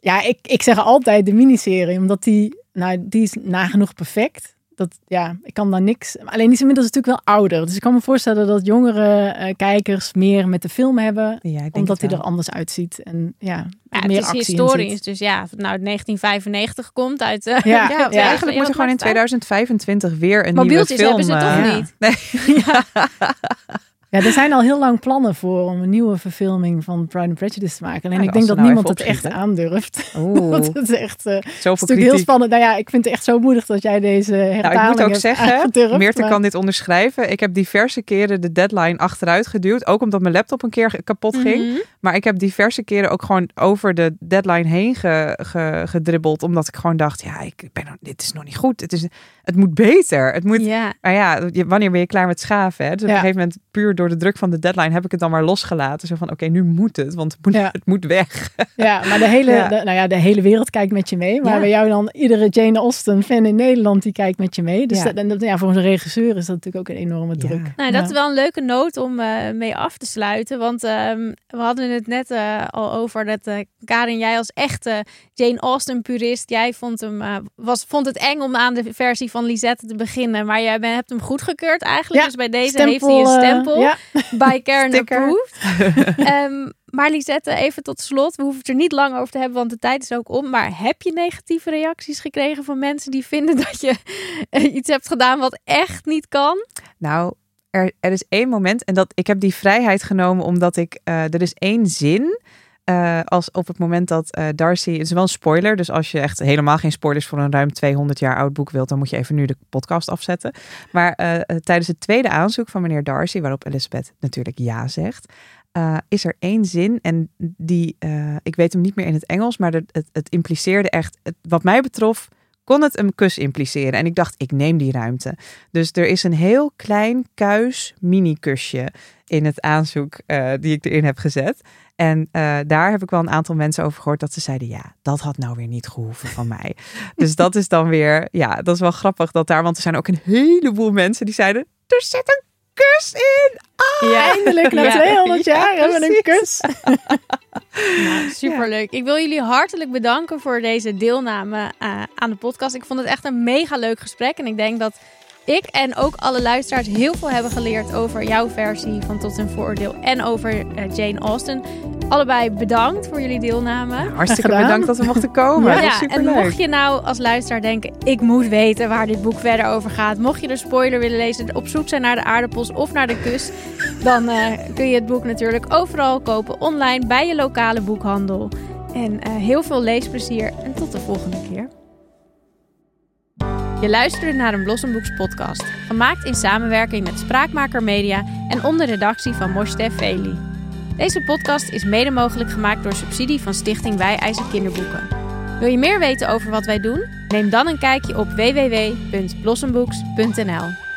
Ja, ik, ik zeg altijd de miniserie, omdat die, nou, die is nagenoeg perfect. dat, ja, ik kan daar niks. Alleen die is inmiddels natuurlijk wel ouder. Dus ik kan me voorstellen dat jongere eh, kijkers meer met de film hebben. Ja, ik denk Omdat hij er anders uitziet. En ja, Ja, meer het is actie in historisch, dus ja, nou uit 1995 komt uit... eh, Ja, [laughs] Ja, ja. eigenlijk moet er gewoon in 2025 weer een Mobieltjes nieuwe film... hebben ze toch eh, niet? [laughs] Nee, [laughs] Ja, er zijn al heel lang plannen voor om een nieuwe verfilming van Pride and Prejudice te maken. Alleen ik denk dat nou niemand het echt aandurft. [laughs] Oeh, Want het is echt is zoveel natuurlijk heel spannend. Nou ja, ik vind het echt zo moedig dat jij deze hertaling Nou, ik moet ook zeggen, Meerte maar- kan dit onderschrijven. Ik heb diverse keren de deadline achteruit geduwd. Ook omdat mijn laptop een keer kapot ging. Mhm. Maar ik heb diverse keren ook gewoon over de deadline heen ge, ge- gedribbeld. Omdat ik gewoon dacht, ja, ik ben, dit is nog niet goed. Het, is, het moet beter. Het moet, Ja, maar ja, wanneer ben je klaar met schaven? Hè? Dus op Ja. een gegeven moment, puur door de druk van de deadline, heb ik het dan maar losgelaten. Zo van, oké, nu moet het, want het moet, Ja. het moet weg. [laughs] Ja, maar de hele, Ja. de- nou ja, de hele wereld kijkt met je mee. Maar Ja. bij jou dan, iedere Jane Austen fan in Nederland, die kijkt met je mee. Dus Ja. dat, en dat, ja, voor onze regisseur is dat natuurlijk ook een enorme Ja. druk. nou, dat Ja. is wel een leuke noot om eh, mee af te sluiten. Want ehm, we hadden het net eh, al over dat eh, Karin, jij als echte Jane Austen purist, jij vond, hem, was, vond het eng om aan de versie van Lisette te beginnen. Maar jij ben- hebt hem goedgekeurd eigenlijk. Ja, dus bij deze Stempel, heeft hij een eh, ja. by Karen [laughs] approved. [laughs] Ehm, maar Lisette, even tot slot. We hoeven het er niet lang over te hebben, want de tijd is ook om. Maar heb je negatieve reacties gekregen van mensen die vinden dat je [laughs] eh, iets hebt gedaan wat echt niet kan? Nou, er, er is één moment en dat ik heb die vrijheid genomen omdat ik eh, er is één zin. Eh, als op het moment dat eh, Darcy, het is wel een spoiler, dus als je echt helemaal geen spoilers voor een ruim 200 jaar oud boek wilt, dan moet je even nu de podcast afzetten. Maar eh, tijdens het tweede aanzoek van meneer Darcy, waarop Elizabeth natuurlijk ja zegt, is er één zin en die, ik weet hem niet meer in het Engels, maar het, het impliceerde echt, wat mij betrof, kon het een kus impliceren. En ik dacht, ik neem die ruimte. Dus er is een heel klein kuis mini-kusje in het aanzoek eh, die ik erin heb gezet. En eh, daar heb ik wel een aantal mensen over gehoord dat ze zeiden, ja, dat had nou weer niet gehoeven van mij. [laughs] dus dat is dan weer, ja, dat is wel grappig dat daar, want er zijn ook een heleboel mensen die zeiden, er zit een kus in. Ah! Ja. Eindelijk na Ja. 200 jaar Ja, hebben we een kus. Nou, [laughs] superleuk. Ik wil jullie hartelijk bedanken voor deze deelname eh, aan de podcast. Ik vond het echt een mega leuk gesprek. En ik denk dat ik en ook alle luisteraars heel veel hebben geleerd over jouw versie van Tot een Vooroordeel. En over eh, Jane Austen. Allebei bedankt voor jullie deelname. Hartstikke gedaan. bedankt dat we mochten komen. Ja, Ja, en mocht je nou als luisteraar denken, ik moet weten waar dit boek verder over gaat. Mocht je de spoiler willen lezen, op zoek zijn naar de aardappels of naar de kus. Dan eh, kun je het boek natuurlijk overal kopen, online, bij je lokale boekhandel. En eh, heel veel leesplezier en tot de volgende keer. Je luisterde naar een Blossomboeks podcast. Gemaakt in samenwerking met Spraakmaker Media en onder redactie van Moshe Veli. Deze podcast is mede mogelijk gemaakt door subsidie van Stichting Wij Eisen Kinderboeken. Wil je meer weten over wat wij doen? Neem dan een kijkje op www.blossomboeks.nl.